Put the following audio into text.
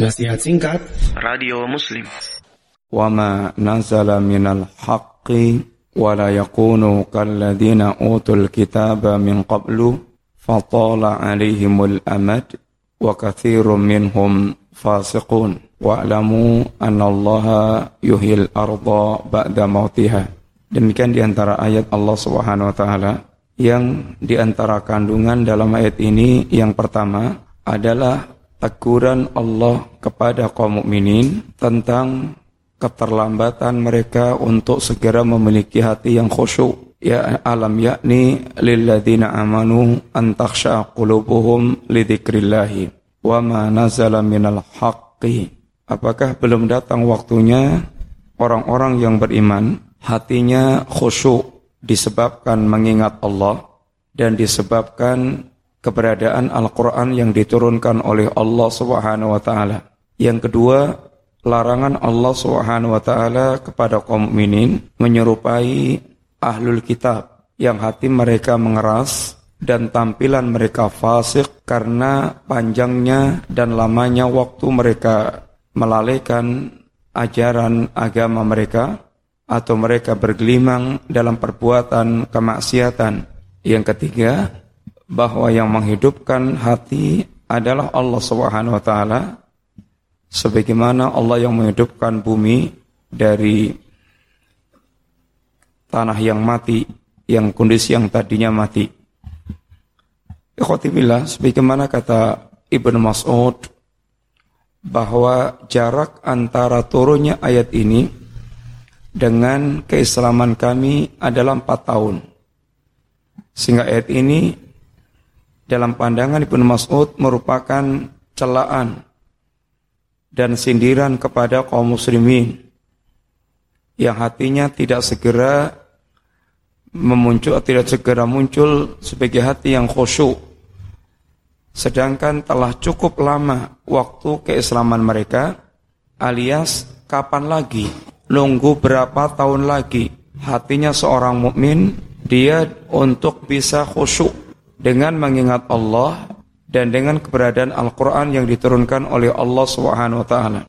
Nasihat singkat Radio Muslim وما نزل من الحق ولا يكونوا كالذين أوتوا الكتاب من قبل فطال عليهم الأمد وكثير منهم فاسقون واعلموا أن الله يحيي الأرض بعد موتها Demikian diantara ayat Allah Subhanahu wa taala yang diantara kandungan dalam ayat ini yang pertama adalah teguran Allah kepada kaum mukminin tentang keterlambatan mereka untuk segera memiliki hati yang khusyuk. Ya alam yakni lilladzina amanu an takhsha qulubuhum lidzikrillahi wa ma nazala minal haqqi. Apakah belum datang waktunya orang-orang yang beriman hatinya khusyuk disebabkan mengingat Allah dan disebabkan keberadaan Al-Quran yang diturunkan oleh Allah Subhanahu wa Ta'ala. Yang kedua, larangan Allah Subhanahu wa Ta'ala kepada kaum mukminin menyerupai ahlul kitab yang hati mereka mengeras dan tampilan mereka fasik karena panjangnya dan lamanya waktu mereka melalaikan ajaran agama mereka atau mereka bergelimang dalam perbuatan kemaksiatan. Yang ketiga, bahwa yang menghidupkan hati adalah Allah Subhanahu wa taala sebagaimana Allah yang menghidupkan bumi dari tanah yang mati, yang kondisi yang tadinya mati. Ikhwatibillah, sebagaimana kata Ibnu Mas'ud bahwa jarak antara turunnya ayat ini dengan keislaman kami adalah empat tahun. Sehingga ayat ini dalam pandangan Ibnu Mas'ud merupakan celaan dan sindiran kepada kaum muslimin yang hatinya tidak segera memuncul tidak segera muncul sebagai hati yang khusyuk. Sedangkan telah cukup lama waktu keislaman mereka alias kapan lagi? Nunggu berapa tahun lagi hatinya seorang mukmin dia untuk bisa khusyuk dengan mengingat Allah dan dengan keberadaan Al-Quran yang diturunkan oleh Allah Subhanahu wa taala.